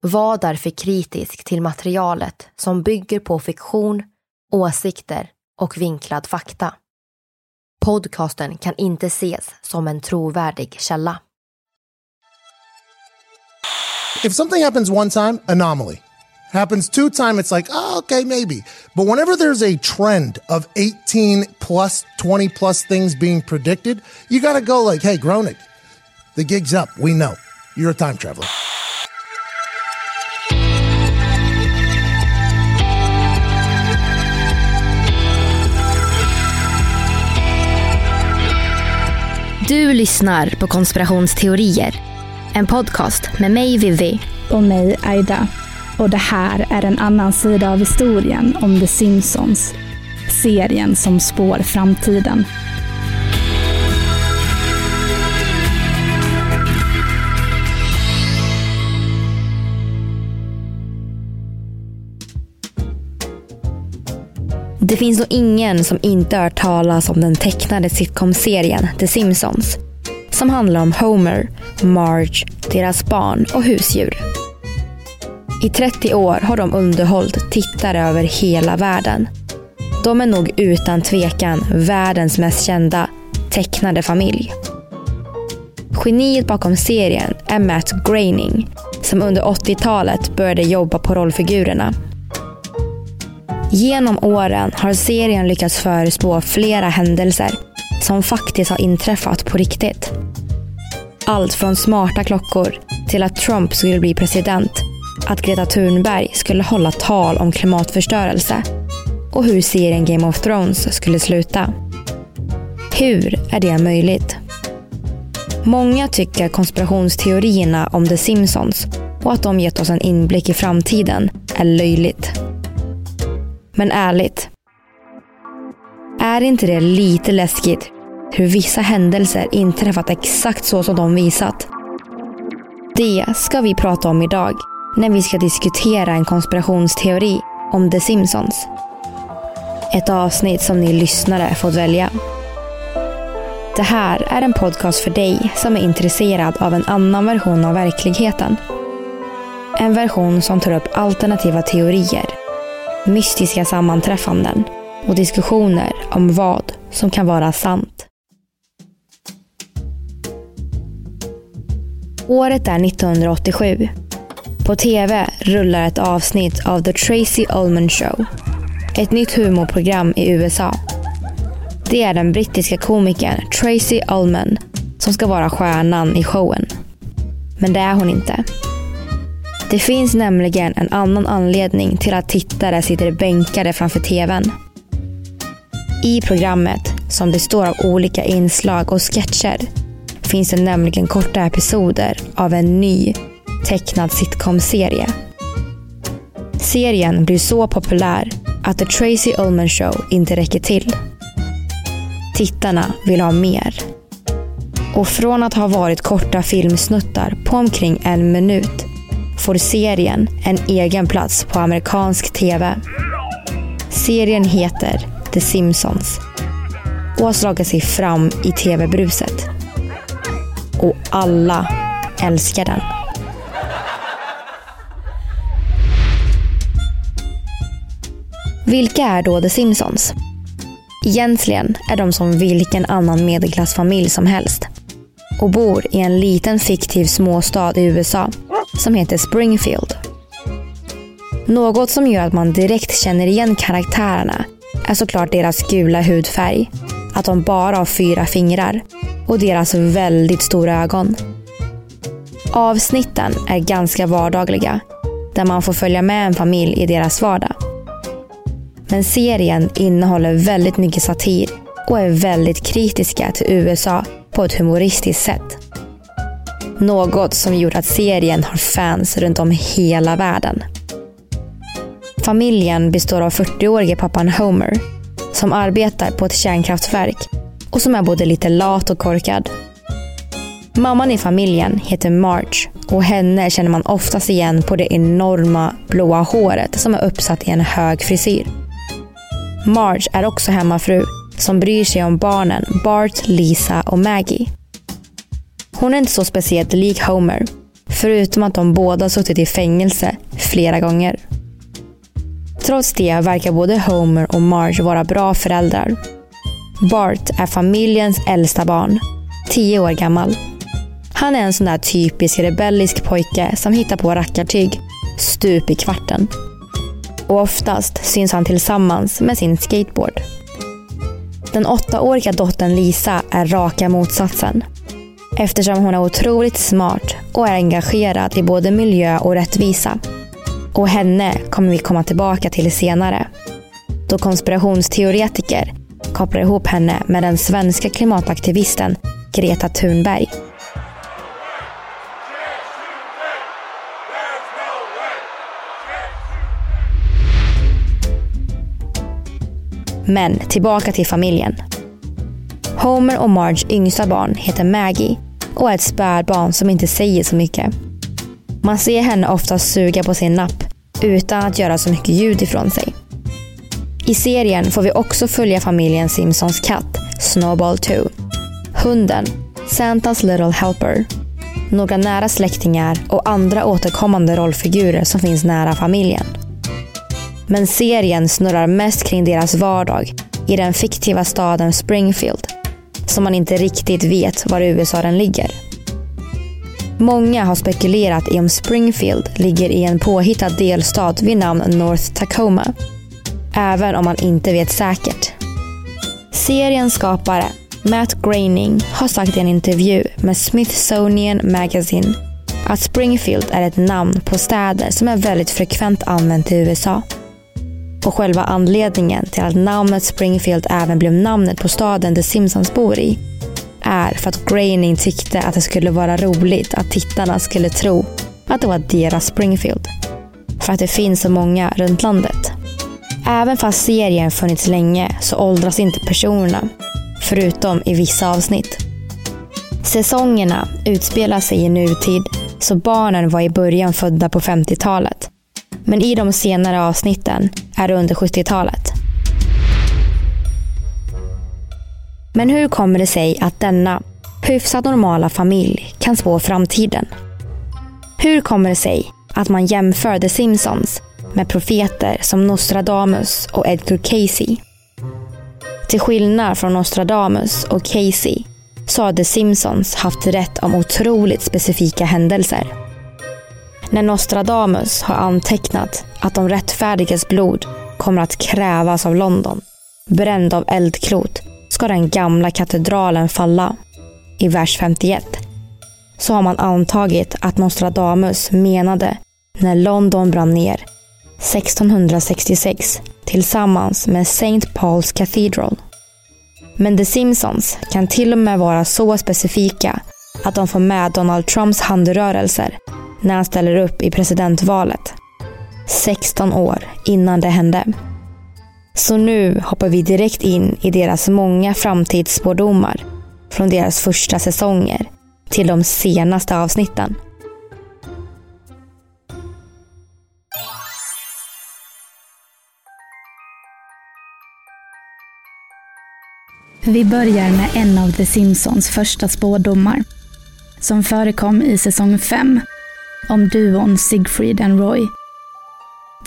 Var därför kritisk till materialet som bygger på fiktion, åsikter och vinklad fakta. Podcasten kan inte ses som en trovärdig källa. If something happens one time, anomaly. Happens two time, it's like, oh, okay, maybe. But whenever there's a trend of 18 plus, 20 plus things being predicted, you gotta go like, hey, Gronik, the gig's up. We know. You're a time traveler. Du lyssnar på konspirationsteorier. En podcast med mig Vivi. och mig Aida. Och det här är en annan sida av historien om The Simpsons. Serien som spår framtiden. Det finns nog ingen som inte har hört talas om den tecknade sitcom-serien The Simpsons. Som handlar om Homer, Marge, deras barn och husdjur. I 30 år har de underhållit tittare över hela världen. De är nog utan tvekan världens mest kända tecknade familj. Geniet bakom serien är Matt Groening som under 80-talet började jobba på rollfigurerna. Genom åren har serien lyckats förespå flera händelser som faktiskt har inträffat på riktigt. Allt från smarta klockor till att Trump skulle bli president, att Greta Thunberg skulle hålla tal om klimatförstörelse och hur serien Game of Thrones skulle sluta. Hur är det möjligt? Många tycker konspirationsteorierna om The Simpsons och att de gett oss en inblick i framtiden är löjligt. Men ärligt. Är inte det lite läskigt hur vissa händelser inträffat exakt så som de visat? Det ska vi prata om idag när vi ska diskutera en konspirationsteori om The Simpsons. Ett avsnitt som ni lyssnare fått välja. Det här är en podcast för dig som är intresserad av en annan version av verkligheten. En version som tar upp alternativa teorier, mystiska sammanträffanden och diskussioner om vad som kan vara sant. Året är 1987. På TV rullar ett avsnitt av The Tracy Ullman Show. Ett nytt humorprogram i USA. Det är den brittiska komikern Tracy Ullman som ska vara stjärnan i showen. Men det är hon inte. Det finns nämligen en annan anledning till att tittare sitter bänkade framför TVn. I programmet, som består av olika inslag och sketcher, finns det nämligen korta episoder av en ny tecknad sitcom-serie. Serien blir så populär att The Tracy Ullman Show inte räcker till. Tittarna vill ha mer. Och från att ha varit korta filmsnuttar på omkring en minut får serien en egen plats på amerikansk TV. Serien heter The Simpsons och har slagit sig fram i TV-bruset. Och alla älskar den. Vilka är då The Simpsons? Egentligen är de som vilken annan medelklassfamilj som helst och bor i en liten fiktiv småstad i USA som heter Springfield. Något som gör att man direkt känner igen karaktärerna är såklart deras gula hudfärg, att de bara har fyra fingrar och deras väldigt stora ögon. Avsnitten är ganska vardagliga, där man får följa med en familj i deras vardag. Men serien innehåller väldigt mycket satir och är väldigt kritiska till USA på ett humoristiskt sätt. Något som gjort att serien har fans runt om hela världen. Familjen består av 40-årige pappan Homer som arbetar på ett kärnkraftverk och som är både lite lat och korkad. Mamman i familjen heter Marge och henne känner man oftast igen på det enorma blåa håret som är uppsatt i en hög frisyr. Marge är också hemmafru som bryr sig om barnen Bart, Lisa och Maggie. Hon är inte så speciellt lik Homer, förutom att de båda suttit i fängelse flera gånger. Trots det verkar både Homer och Marge vara bra föräldrar. Bart är familjens äldsta barn, tio år gammal. Han är en sån där typisk rebellisk pojke som hittar på rackartyg stup i kvarten. Och oftast syns han tillsammans med sin skateboard. Den åttaåriga dottern Lisa är raka motsatsen. Eftersom hon är otroligt smart och är engagerad i både miljö och rättvisa. Och henne kommer vi komma tillbaka till senare. Då konspirationsteoretiker kopplar ihop henne med den svenska klimataktivisten Greta Thunberg. Men tillbaka till familjen. Homer och Marge yngsta barn heter Maggie och är ett spädbarn som inte säger så mycket. Man ser henne ofta suga på sin napp utan att göra så mycket ljud ifrån sig. I serien får vi också följa familjen Simpsons katt Snowball 2. Hunden Santas Little Helper. Några nära släktingar och andra återkommande rollfigurer som finns nära familjen. Men serien snurrar mest kring deras vardag i den fiktiva staden Springfield som man inte riktigt vet var i USA den ligger. Många har spekulerat i om Springfield ligger i en påhittad delstat vid namn North Tacoma. Även om man inte vet säkert. Seriens skapare, Matt Groening, har sagt i en intervju med Smithsonian Magazine att Springfield är ett namn på städer som är väldigt frekvent använt i USA. Och själva anledningen till att namnet Springfield även blev namnet på staden The Simpsons bor i är för att Groening tyckte att det skulle vara roligt att tittarna skulle tro att det var deras Springfield. För att det finns så många runt landet. Även fast serien funnits länge så åldras inte personerna, förutom i vissa avsnitt. Säsongerna utspelar sig i nutid, så barnen var i början födda på 50-talet. Men i de senare avsnitten är det under 70-talet. Men hur kommer det sig att denna hyfsat normala familj kan spå framtiden? Hur kommer det sig att man jämför The Simpsons med profeter som Nostradamus och Edgar Casey? Till skillnad från Nostradamus och Casey så har The Simpsons haft rätt om otroligt specifika händelser. När Nostradamus har antecknat att de rättfärdigas blod kommer att krävas av London, bränd av eldklot, ska den gamla katedralen falla. I vers 51 så har man antagit att Nostradamus menade när London brann ner 1666 tillsammans med St. Paul's Cathedral. Men The Simpsons kan till och med vara så specifika att de får med Donald Trumps handrörelser när han ställer upp i presidentvalet. 16 år innan det hände. Så nu hoppar vi direkt in i deras många framtidsspådomar från deras första säsonger till de senaste avsnitten. Vi börjar med en av The Simpsons första spådomar. Som förekom i säsong 5. Om duon Siegfried and Roy.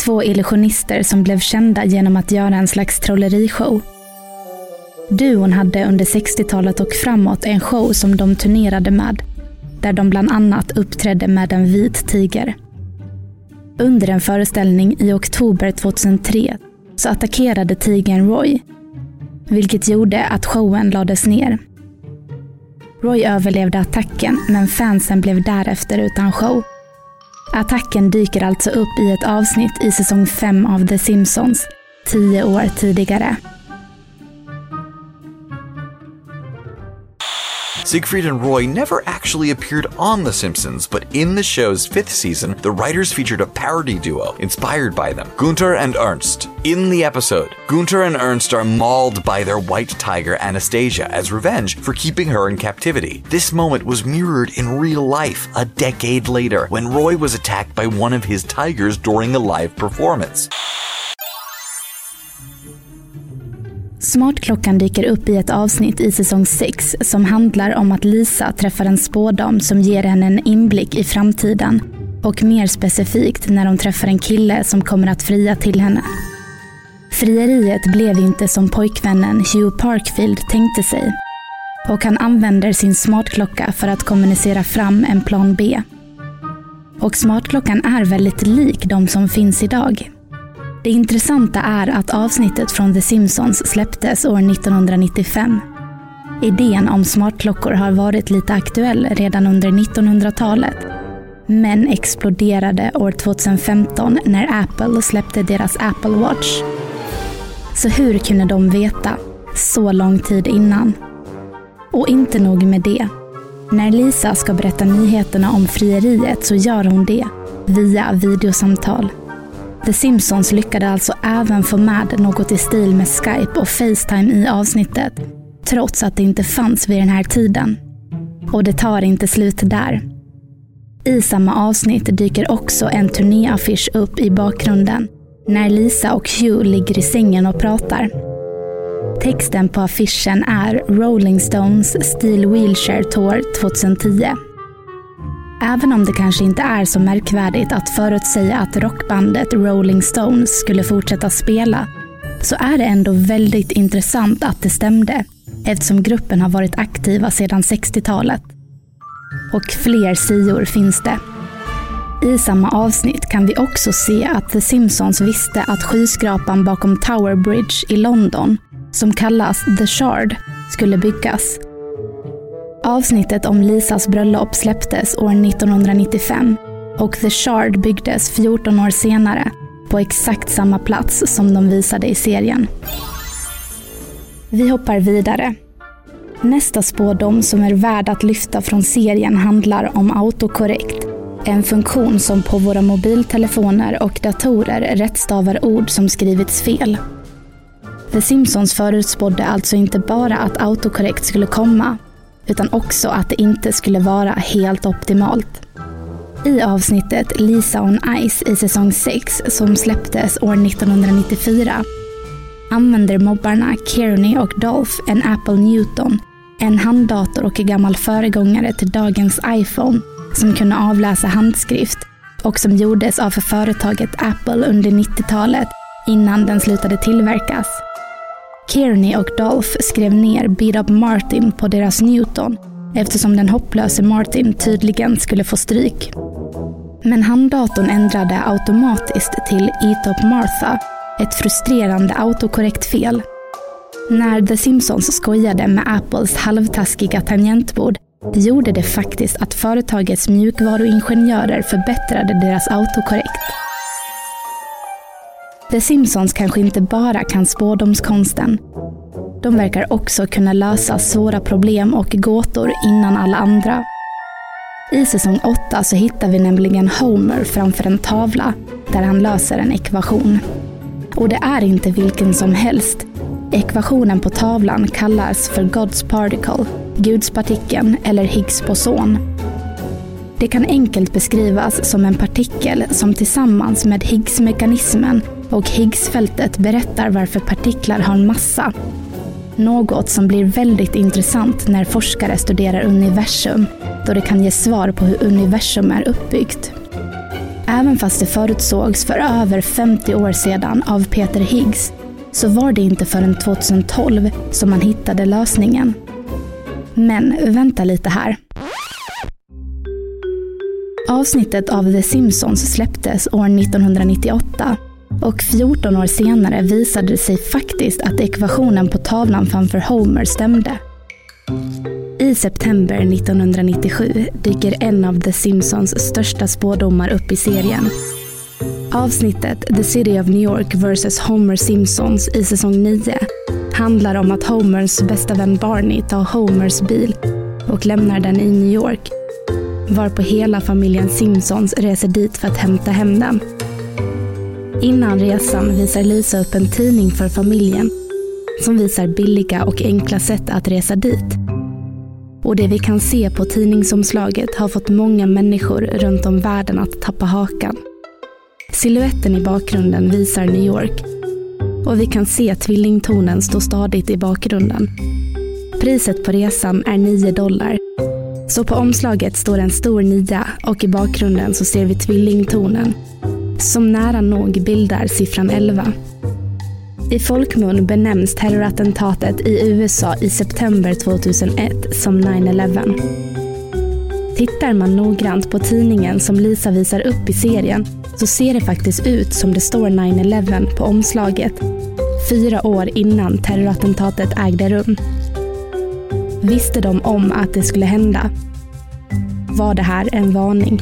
Två illusionister som blev kända genom att göra en slags trollerishow. Duon hade under 60-talet och framåt en show som de turnerade med. Där de bland annat uppträdde med en vit tiger. Under en föreställning i oktober 2003 så attackerade tigern Roy vilket gjorde att showen lades ner. Roy överlevde attacken, men fansen blev därefter utan show. Attacken dyker alltså upp i ett avsnitt i säsong 5 av The Simpsons, tio år tidigare. Siegfried and Roy never actually appeared on The Simpsons, but in the show's fifth season, the writers featured a parody duo inspired by them, Gunter and Ernst. In the episode, Gunter and Ernst are mauled by their white tiger Anastasia as revenge for keeping her in captivity. This moment was mirrored in real life a decade later when Roy was attacked by one of his tigers during a live performance. Smartklockan dyker upp i ett avsnitt i säsong 6 som handlar om att Lisa träffar en spådam som ger henne en inblick i framtiden och mer specifikt när hon träffar en kille som kommer att fria till henne. Frieriet blev inte som pojkvännen Hugh Parkfield tänkte sig och han använder sin smartklocka för att kommunicera fram en plan B. Och smartklockan är väldigt lik de som finns idag. Det intressanta är att avsnittet från The Simpsons släpptes år 1995. Idén om smartklockor har varit lite aktuell redan under 1900-talet. Men exploderade år 2015 när Apple släppte deras Apple Watch. Så hur kunde de veta så lång tid innan? Och inte nog med det. När Lisa ska berätta nyheterna om frieriet så gör hon det via videosamtal. The Simpsons lyckades alltså även få med något i stil med Skype och Facetime i avsnittet, trots att det inte fanns vid den här tiden. Och det tar inte slut där. I samma avsnitt dyker också en turnéaffisch upp i bakgrunden när Lisa och Hugh ligger i sängen och pratar. Texten på affischen är Rolling Stones Steel Wheelchair Tour 2010. Även om det kanske inte är så märkvärdigt att förutsäga att rockbandet Rolling Stones skulle fortsätta spela, så är det ändå väldigt intressant att det stämde, eftersom gruppen har varit aktiva sedan 60-talet. Och fler sior finns det. I samma avsnitt kan vi också se att The Simpsons visste att skyskrapan bakom Tower Bridge i London, som kallas The Shard, skulle byggas Avsnittet om Lisas bröllop släpptes år 1995 och The Shard byggdes 14 år senare på exakt samma plats som de visade i serien. Vi hoppar vidare. Nästa spådom som är värd att lyfta från serien handlar om autokorrekt. En funktion som på våra mobiltelefoner och datorer rättstavar ord som skrivits fel. The Simpsons förutspådde alltså inte bara att autokorrekt skulle komma utan också att det inte skulle vara helt optimalt. I avsnittet Lisa on Ice i säsong 6 som släpptes år 1994 använder mobbarna Kearney och Dolph en Apple Newton, en handdator och en gammal föregångare till dagens iPhone som kunde avläsa handskrift och som gjordes av företaget Apple under 90-talet innan den slutade tillverkas. Kearney och Dolph skrev ner Beat Up Martin på deras Newton eftersom den hopplöse Martin tydligen skulle få stryk. Men handdatorn ändrade automatiskt till Eat Up Martha, ett frustrerande autokorrekt fel. När The Simpsons skojade med Apples halvtaskiga tangentbord gjorde det faktiskt att företagets mjukvaruingenjörer förbättrade deras autokorrekt. The Simpsons kanske inte bara kan spådomskonsten. De verkar också kunna lösa svåra problem och gåtor innan alla andra. I säsong 8 så hittar vi nämligen Homer framför en tavla där han löser en ekvation. Och det är inte vilken som helst. Ekvationen på tavlan kallas för God's particle, gudspartikeln eller Higgs boson. Det kan enkelt beskrivas som en partikel som tillsammans med Higgs-mekanismen och Higgsfältet berättar varför partiklar har en massa. Något som blir väldigt intressant när forskare studerar universum, då det kan ge svar på hur universum är uppbyggt. Även fast det förutsågs för över 50 år sedan av Peter Higgs, så var det inte förrän 2012 som man hittade lösningen. Men vänta lite här. Avsnittet av The Simpsons släpptes år 1998 och 14 år senare visade det sig faktiskt att ekvationen på tavlan framför Homer stämde. I september 1997 dyker en av The Simpsons största spådomar upp i serien. Avsnittet The City of New York vs Homer Simpsons i säsong 9 handlar om att Homers bästa vän Barney tar Homers bil och lämnar den i New York varpå hela familjen Simpsons reser dit för att hämta hem den. Innan resan visar Lisa upp en tidning för familjen som visar billiga och enkla sätt att resa dit. Och det vi kan se på tidningsomslaget har fått många människor runt om världen att tappa hakan. Siluetten i bakgrunden visar New York och vi kan se tvillingtornen stå stadigt i bakgrunden. Priset på resan är 9 dollar så på omslaget står en stor nia och i bakgrunden så ser vi tvillingtornen som nära nog bildar siffran 11. I folkmun benämns terrorattentatet i USA i september 2001 som 9-11. Tittar man noggrant på tidningen som Lisa visar upp i serien så ser det faktiskt ut som det står 9-11 på omslaget fyra år innan terrorattentatet ägde rum. Visste de om att det skulle hända? Var det här en varning?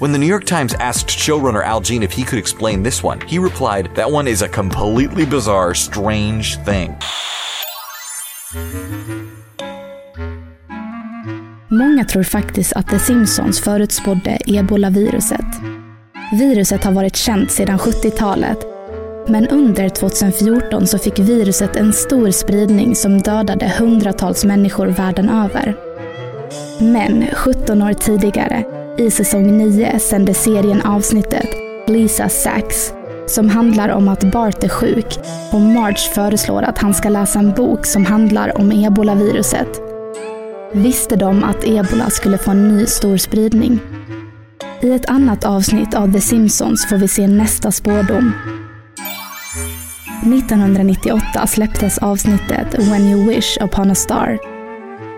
When the New York Times asked showrunner Al Jean if he could explain this one, he replied, That one is a completely bizarre, strange thing. Många tror faktiskt att The Simpsons förutspådde ebolaviruset. Viruset har varit känt sedan 70-talet men under 2014 så fick viruset en stor spridning som dödade hundratals människor världen över. Men 17 år tidigare, i säsong 9, sände serien avsnittet Lisa Sachs som handlar om att Bart är sjuk och Marge föreslår att han ska läsa en bok som handlar om ebolaviruset. Visste de att ebola skulle få en ny stor spridning? I ett annat avsnitt av The Simpsons får vi se nästa spårdom 1998 släpptes avsnittet When You Wish Upon a Star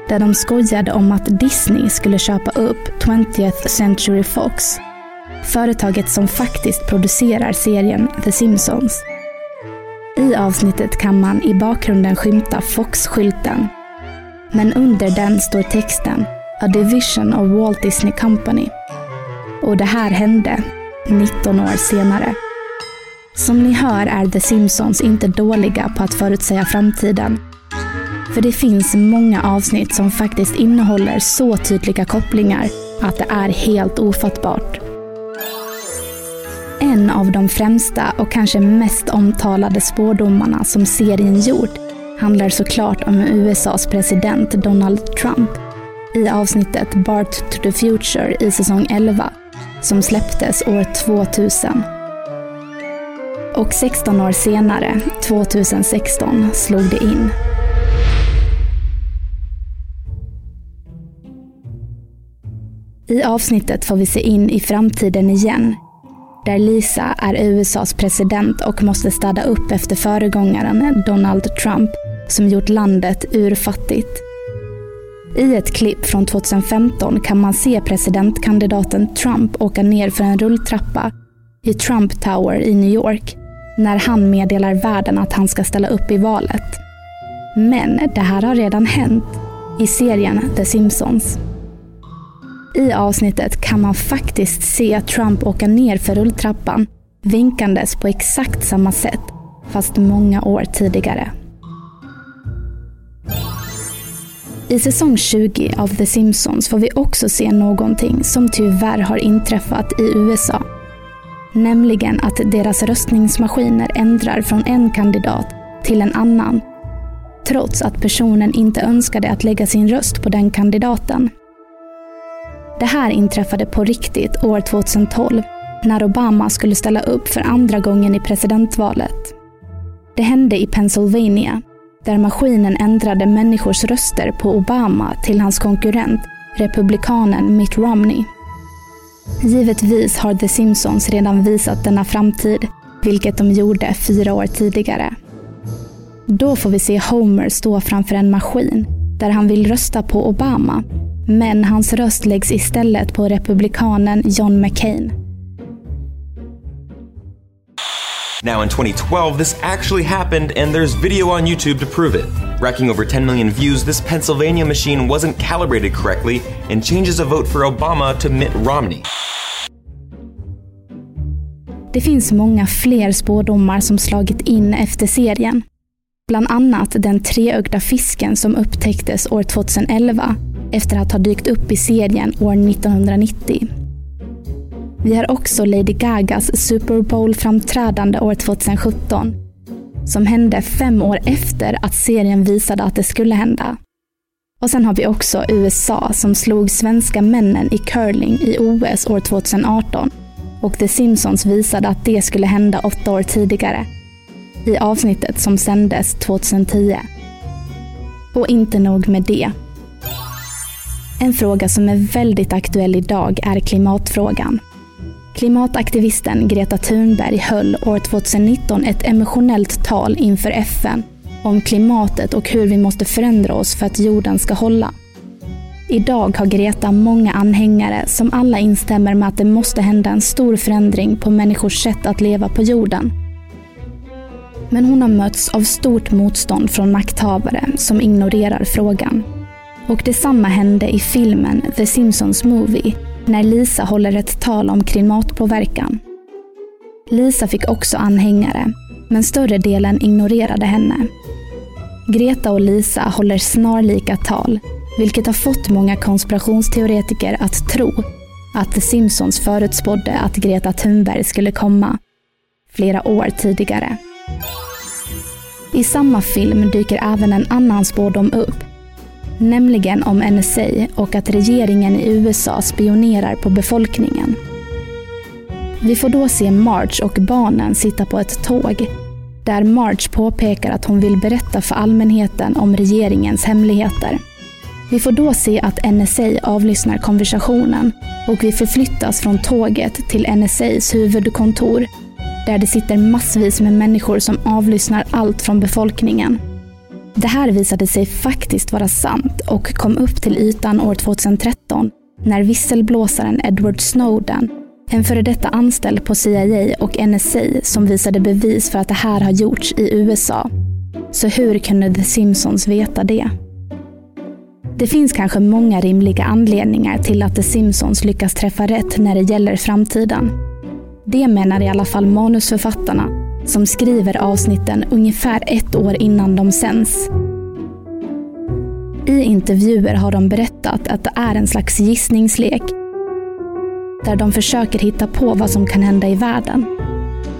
där de skojade om att Disney skulle köpa upp 20th Century Fox, företaget som faktiskt producerar serien The Simpsons. I avsnittet kan man i bakgrunden skymta Fox-skylten. Men under den står texten A Division of Walt Disney Company. Och det här hände 19 år senare. Som ni hör är The Simpsons inte dåliga på att förutsäga framtiden. För det finns många avsnitt som faktiskt innehåller så tydliga kopplingar att det är helt ofattbart. En av de främsta och kanske mest omtalade spårdomarna som serien gjort handlar såklart om USAs president Donald Trump i avsnittet Bart to the Future i säsong 11 som släpptes år 2000. Och 16 år senare, 2016, slog det in. I avsnittet får vi se in i framtiden igen. Där Lisa är USAs president och måste städa upp efter föregångaren Donald Trump som gjort landet urfattigt. I ett klipp från 2015 kan man se presidentkandidaten Trump åka ner för en rulltrappa i Trump Tower i New York när han meddelar världen att han ska ställa upp i valet. Men det här har redan hänt i serien The Simpsons. I avsnittet kan man faktiskt se Trump åka ner för rulltrappan vinkandes på exakt samma sätt, fast många år tidigare. I säsong 20 av The Simpsons får vi också se någonting som tyvärr har inträffat i USA Nämligen att deras röstningsmaskiner ändrar från en kandidat till en annan. Trots att personen inte önskade att lägga sin röst på den kandidaten. Det här inträffade på riktigt år 2012 när Obama skulle ställa upp för andra gången i presidentvalet. Det hände i Pennsylvania där maskinen ändrade människors röster på Obama till hans konkurrent, republikanen Mitt Romney. Givetvis har The Simpsons redan visat denna framtid, vilket de gjorde fyra år tidigare. Då får vi se Homer stå framför en maskin där han vill rösta på Obama, men hans röst läggs istället på republikanen John McCain. Now, in 2012, this actually happened, and there's video on YouTube to prove it. Racking over 10 million views, this Pennsylvania machine wasn't calibrated correctly and changes a vote for Obama to Mitt Romney. Det finns många fler spådomar som slagit in efter serien. Bland annat den treögda fisken som upptäcktes år 2011 efter att ha dykt upp i serien år 1990. Vi har också Lady Gagas Super Bowl-framträdande år 2017 som hände fem år efter att serien visade att det skulle hända. Och sen har vi också USA som slog svenska männen i curling i OS år 2018 och The Simpsons visade att det skulle hända åtta år tidigare i avsnittet som sändes 2010. Och inte nog med det. En fråga som är väldigt aktuell idag är klimatfrågan. Klimataktivisten Greta Thunberg höll år 2019 ett emotionellt tal inför FN om klimatet och hur vi måste förändra oss för att jorden ska hålla. Idag har Greta många anhängare som alla instämmer med att det måste hända en stor förändring på människors sätt att leva på jorden. Men hon har mötts av stort motstånd från makthavare som ignorerar frågan. Och detsamma hände i filmen The Simpsons Movie när Lisa håller ett tal om klimatpåverkan. Lisa fick också anhängare, men större delen ignorerade henne. Greta och Lisa håller snarlika tal, Vilket har fått många konspirationsteoretiker att tro att The Simpsons förutspådde att Greta Thunberg skulle komma flera år tidigare. I samma film dyker även en annan spådom upp. Nämligen om NSA och att regeringen i USA spionerar på befolkningen. Vi får då se Marge och barnen sitta på ett tåg där Marge påpekar att hon vill berätta för allmänheten om regeringens hemligheter. Vi får då se att NSA avlyssnar konversationen och vi förflyttas från tåget till NSAs huvudkontor där det sitter massvis med människor som avlyssnar allt från befolkningen. Det här visade sig faktiskt vara sant och kom upp till ytan år 2013 när visselblåsaren Edward Snowden, en före detta anställd på CIA och NSA som visade bevis för att det här har gjorts i USA. Så hur kunde The Simpsons veta det? Det finns kanske många rimliga anledningar till att The Simpsons lyckas träffa rätt när det gäller framtiden. Det menar i alla fall manusförfattarna som skriver avsnitten ungefär ett år innan de sänds. I intervjuer har de berättat att det är en slags gissningslek där de försöker hitta på vad som kan hända i världen.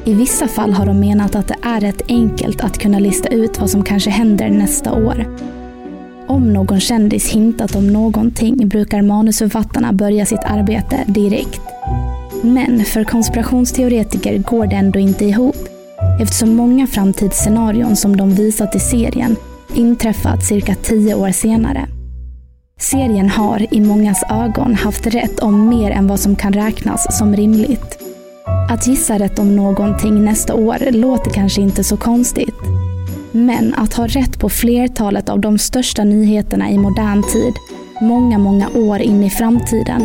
I vissa fall har de menat att det är rätt enkelt att kunna lista ut vad som kanske händer nästa år. Om någon kändis hintat om någonting brukar manusförfattarna börja sitt arbete direkt. Men för konspirationsteoretiker går det ändå inte ihop eftersom många framtidsscenarion som de visat i serien inträffat cirka tio år senare. Serien har i mångas ögon haft rätt om mer än vad som kan räknas som rimligt. Att gissa rätt om någonting nästa år låter kanske inte så konstigt. Men att ha rätt på flertalet av de största nyheterna i modern tid, många, många år in i framtiden,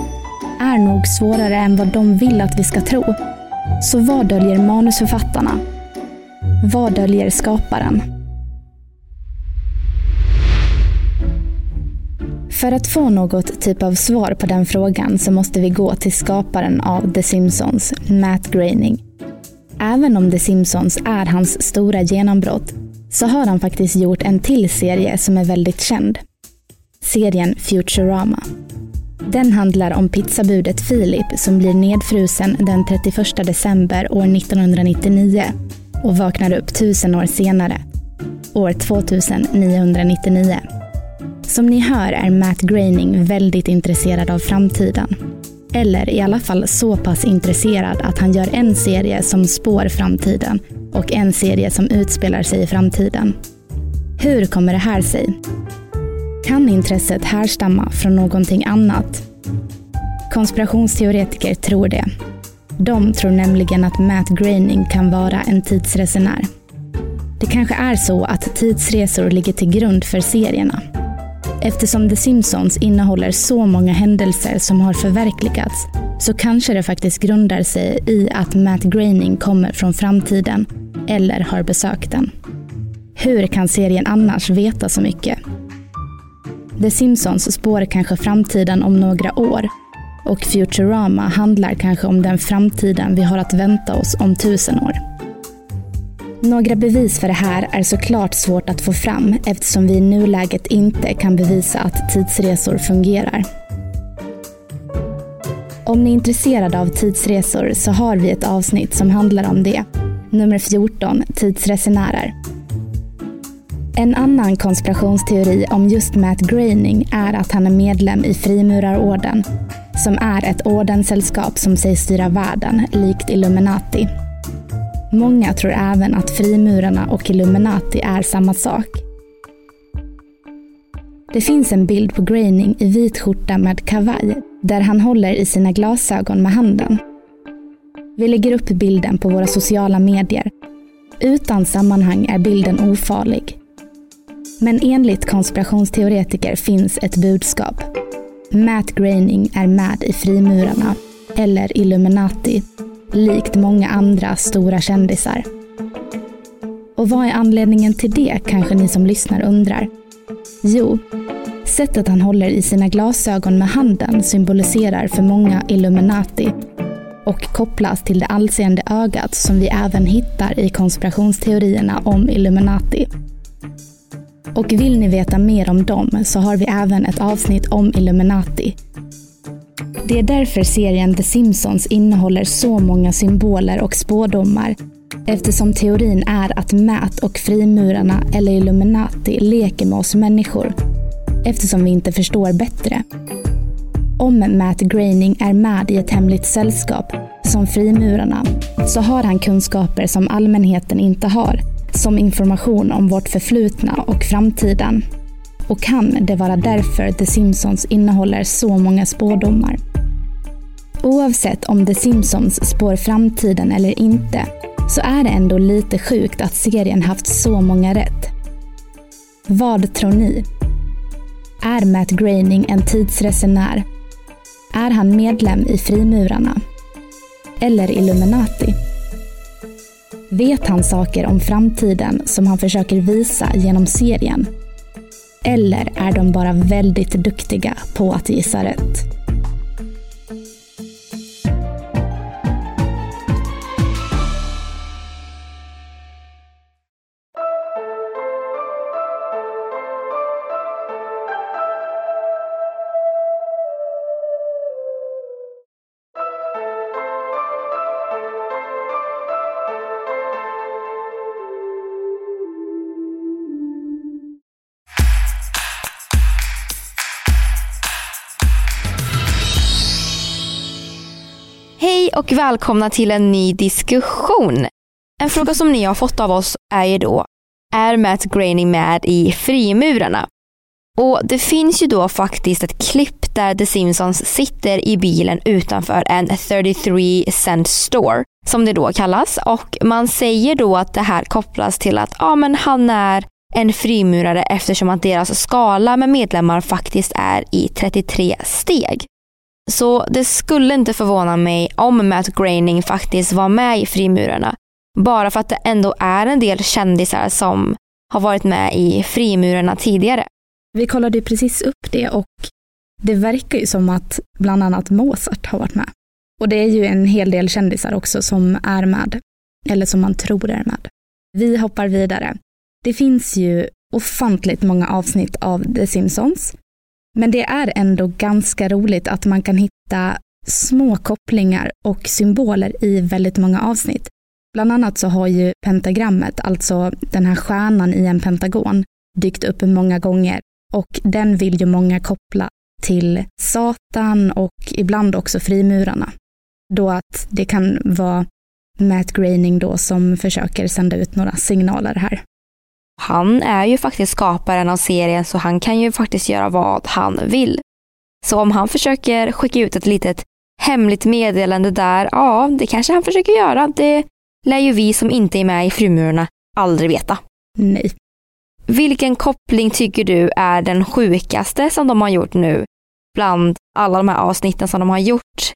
är nog svårare än vad de vill att vi ska tro. Så vad döljer manusförfattarna? Vad döljer skaparen? För att få något typ av svar på den frågan så måste vi gå till skaparen av The Simpsons, Matt Groening. Även om The Simpsons är hans stora genombrott så har han faktiskt gjort en till serie som är väldigt känd. Serien Futurama. Den handlar om pizzabudet Philip som blir nedfrusen den 31 december år 1999 och vaknar upp tusen år senare, år 2999. Som ni hör är Matt Groening väldigt intresserad av framtiden. Eller i alla fall så pass intresserad att han gör en serie som spår framtiden och en serie som utspelar sig i framtiden. Hur kommer det här sig? Kan intresset härstamma från någonting annat? Konspirationsteoretiker tror det. De tror nämligen att Matt Groening kan vara en tidsresenär. Det kanske är så att tidsresor ligger till grund för serierna. Eftersom The Simpsons innehåller så många händelser som har förverkligats så kanske det faktiskt grundar sig i att Matt Groening kommer från framtiden eller har besökt den. Hur kan serien annars veta så mycket? The Simpsons spår kanske framtiden om några år och Futurama handlar kanske om den framtiden vi har att vänta oss om tusen år. Några bevis för det här är såklart svårt att få fram eftersom vi i nuläget inte kan bevisa att tidsresor fungerar. Om ni är intresserade av tidsresor så har vi ett avsnitt som handlar om det. Nummer 14, Tidsresenärer. En annan konspirationsteori om just Matt Groening är att han är medlem i Frimurarorden, som är ett ordenssällskap som sägs styra världen, likt Illuminati. Många tror även att frimurarna och Illuminati är samma sak. Det finns en bild på Groening i vit skjorta med kavaj, där han håller i sina glasögon med handen. Vi lägger upp bilden på våra sociala medier. Utan sammanhang är bilden ofarlig. Men enligt konspirationsteoretiker finns ett budskap. Matt Groening är med i Frimurarna, eller Illuminati, likt många andra stora kändisar. Och vad är anledningen till det, kanske ni som lyssnar undrar? Jo, sättet han håller i sina glasögon med handen symboliserar för många Illuminati och kopplas till det allseende ögat som vi även hittar i konspirationsteorierna om Illuminati. Och vill ni veta mer om dem så har vi även ett avsnitt om Illuminati. Det är därför serien The Simpsons innehåller så många symboler och spådomar eftersom teorin är att Matt och frimurarna eller Illuminati leker med oss människor eftersom vi inte förstår bättre. Om Matt Groening är med i ett hemligt sällskap, som frimurarna, så har han kunskaper som allmänheten inte har, som information om vårt förflutna och framtiden. Och kan det vara därför The Simpsons innehåller så många spådomar? Oavsett om The Simpsons spår framtiden eller inte, så är det ändå lite sjukt att serien haft så många rätt. Vad tror ni? Är Matt Groening en tidsresenär? Är han medlem i Frimurarna? Eller Illuminati? Vet han saker om framtiden som han försöker visa genom serien? Eller är de bara väldigt duktiga på att gissa rätt? Och välkomna till en ny diskussion. En fråga som ni har fått av oss är ju då, är Matt Groening med i Frimurarna? Och det finns ju då faktiskt ett klipp där The Simpsons sitter i bilen utanför en 33 cent store, som det då kallas. Och man säger då att det här kopplas till att ja, men han är en frimurare eftersom att deras skala med medlemmar faktiskt är i 33 steg. Så det skulle inte förvåna mig om Matt Groening faktiskt var med i Frimurarna. Bara för att det ändå är en del kändisar som har varit med i Frimurarna tidigare. Vi kollade ju precis upp det och det verkar ju som att bland annat Mozart har varit med. Och det är ju en hel del kändisar också som är med, eller som man tror är med. Vi hoppar vidare. Det finns ju ofantligt många avsnitt av The Simpsons men det är ändå ganska roligt att man kan hitta små kopplingar och symboler i väldigt många avsnitt. Bland annat så har ju pentagrammet, alltså den här stjärnan i en pentagon, dykt upp många gånger och den vill ju många koppla till Satan och ibland också frimurarna. Då att det kan vara Matt Groening då som försöker sända ut några signaler här. Han är ju faktiskt skaparen av serien så han kan ju faktiskt göra vad han vill. Så om han försöker skicka ut ett litet hemligt meddelande där, ja, det kanske han försöker göra. Det lär ju vi som inte är med i Frimurarna aldrig veta. Nej. Vilken koppling tycker du är den sjukaste som de har gjort nu bland alla de här avsnitten som de har gjort?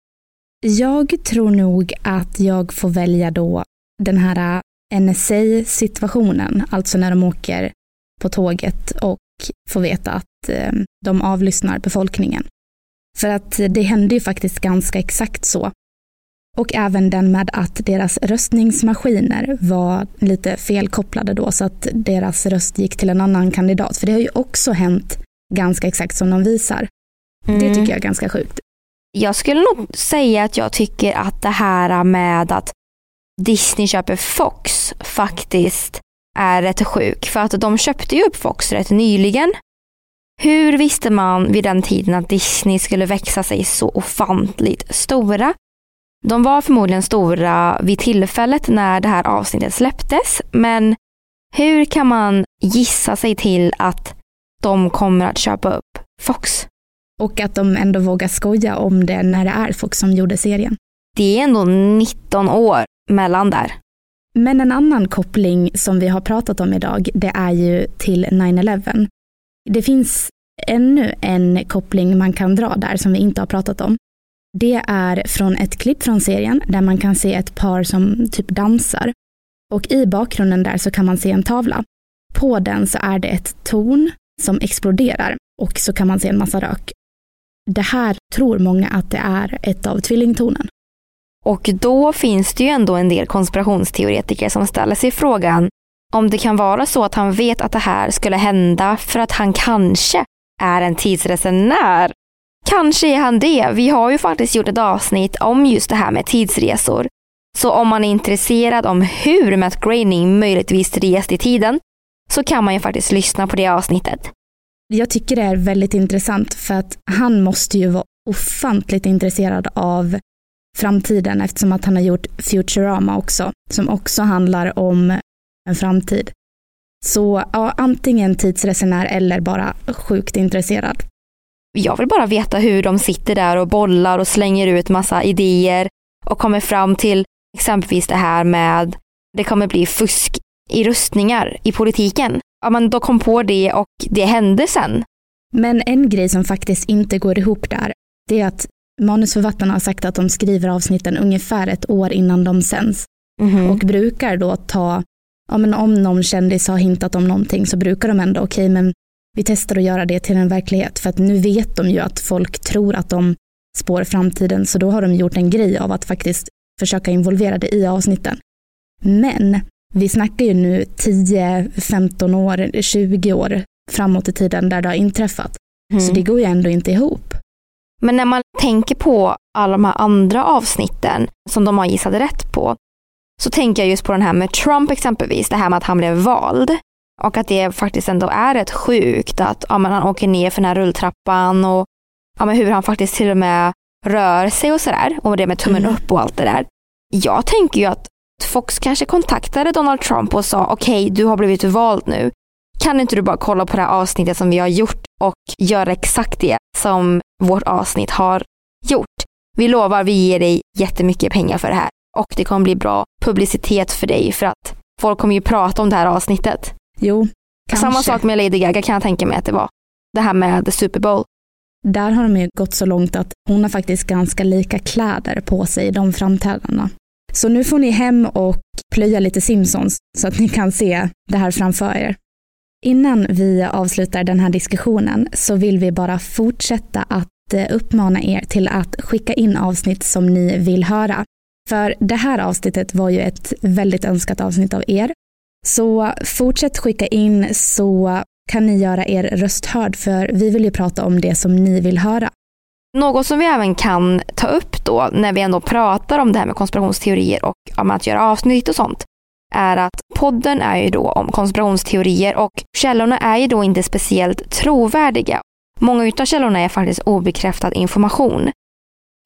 Jag tror nog att jag får välja då den här NSA-situationen, alltså när de åker på tåget och får veta att eh, de avlyssnar befolkningen. För att det hände ju faktiskt ganska exakt så. Och även den med att deras röstningsmaskiner var lite felkopplade då så att deras röst gick till en annan kandidat. För det har ju också hänt ganska exakt som de visar. Mm. Det tycker jag är ganska sjukt. Jag skulle nog säga att jag tycker att det här med att Disney köper Fox faktiskt är rätt sjuk. För att de köpte ju upp Fox rätt nyligen. Hur visste man vid den tiden att Disney skulle växa sig så ofantligt stora? De var förmodligen stora vid tillfället när det här avsnittet släpptes, men hur kan man gissa sig till att de kommer att köpa upp Fox? Och att de ändå vågar skoja om det när det är Fox som gjorde serien. Det är ändå 19 år mellan där. Men en annan koppling som vi har pratat om idag, det är ju till 9-11. Det finns ännu en koppling man kan dra där som vi inte har pratat om. Det är från ett klipp från serien där man kan se ett par som typ dansar. Och i bakgrunden där så kan man se en tavla. På den så är det ett torn som exploderar och så kan man se en massa rök. Det här tror många att det är ett av tvillingtornen. Och då finns det ju ändå en del konspirationsteoretiker som ställer sig frågan om det kan vara så att han vet att det här skulle hända för att han kanske är en tidsresenär. Kanske är han det. Vi har ju faktiskt gjort ett avsnitt om just det här med tidsresor. Så om man är intresserad om hur Matt Groening möjligtvis rest i tiden så kan man ju faktiskt lyssna på det avsnittet. Jag tycker det är väldigt intressant för att han måste ju vara ofantligt intresserad av framtiden eftersom att han har gjort Futurama också, som också handlar om en framtid. Så ja, antingen tidsresenär eller bara sjukt intresserad. Jag vill bara veta hur de sitter där och bollar och slänger ut massa idéer och kommer fram till exempelvis det här med det kommer bli fusk i rustningar i politiken. Ja, men då kom på det och det hände sen. Men en grej som faktiskt inte går ihop där, det är att manusförfattarna har sagt att de skriver avsnitten ungefär ett år innan de sänds. Mhm. Och brukar då ta, ja men om någon kändis har hintat om någonting så brukar de ändå, okej men vi testar att göra det till en verklighet. För att nu vet de ju att folk tror att de spår framtiden, så då har de gjort en grej av att faktiskt försöka involvera det i avsnitten. Men vi snackar ju nu 10, 15 år, 20 år framåt i tiden där det har inträffat. Så Mm. det går ju ändå inte ihop. Men när man tänker på alla de här andra avsnitten som de har gissat rätt på så tänker jag just på den här med Trump exempelvis, det här med att han blev vald och att det faktiskt ändå är rätt sjukt att ja, men han åker ner för den här rulltrappan och ja, men hur han faktiskt till och med rör sig och sådär och det med tummen Mm. upp och allt det där. Jag tänker ju att Fox kanske kontaktade Donald Trump och sa okej, du har blivit vald nu. Kan inte du bara kolla på det här avsnittet som vi har gjort och göra exakt det som vårt avsnitt har gjort. Vi lovar, vi ger dig jättemycket pengar för det här och det kommer bli bra publicitet för dig för att folk kommer ju prata om det här avsnittet. Jo, kanske. Samma sak med Lady Gaga kan jag tänka mig att det var. Det här med The Super Bowl. Där har de ju gått så långt att hon har faktiskt ganska lika kläder på sig i de framträdandena. Så nu får ni hem och plöja lite Simpsons så att ni kan se det här framför er. Innan vi avslutar den här diskussionen så vill vi bara fortsätta att eh, uppmana er till att skicka in avsnitt som ni vill höra. För det här avsnittet var ju ett väldigt önskat avsnitt av er. Så fortsätt skicka in så kan ni göra er röst hörd för vi vill ju prata om det som ni vill höra. Något som vi även kan ta upp då när vi ändå pratar om det här med konspirationsteorier och om att göra avsnitt och sånt är att podden är ju då om konspirationsteorier och källorna är ju då inte speciellt trovärdiga. Många utav källorna är faktiskt obekräftad information.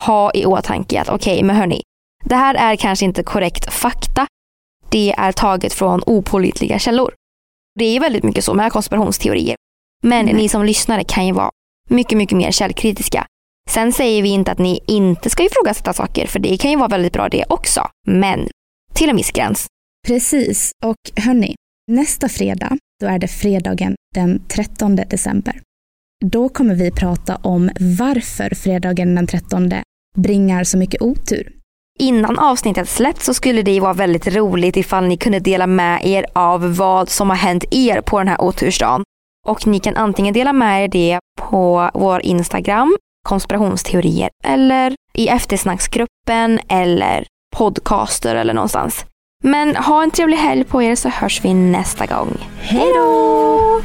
Ha i åtanke att okej, men hörni, det här är kanske inte korrekt fakta. Det är taget från opålitliga källor. Det är väldigt mycket så med konspirationsteorier. Men ni som lyssnare kan ju vara mycket, mycket mer källkritiska. Sen säger vi inte att ni inte ska ifrågasätta saker, för det kan ju vara väldigt bra det också. Men till en viss gräns. Precis, och hörni, nästa fredag, då är det fredagen den 13 december. Då kommer vi prata om varför fredagen den 13 bringar så mycket otur. Innan avsnittet släpps så skulle det ju vara väldigt roligt ifall ni kunde dela med er av vad som har hänt er på den här otursdagen. Och ni kan antingen dela med er det på vår Instagram, konspirationsteorier, eller i eftersnacksgruppen eller podcaster eller någonstans. Men ha en trevlig helg på er så hörs vi nästa gång. Hej då!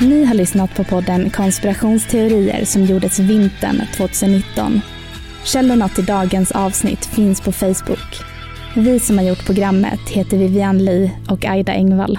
Ni har lyssnat på podden Konspirationsteorier som gjordes vintern 2019. Källorna till dagens avsnitt finns på Facebook. Vi som har gjort programmet heter Vivian Lee och Aida Engvall.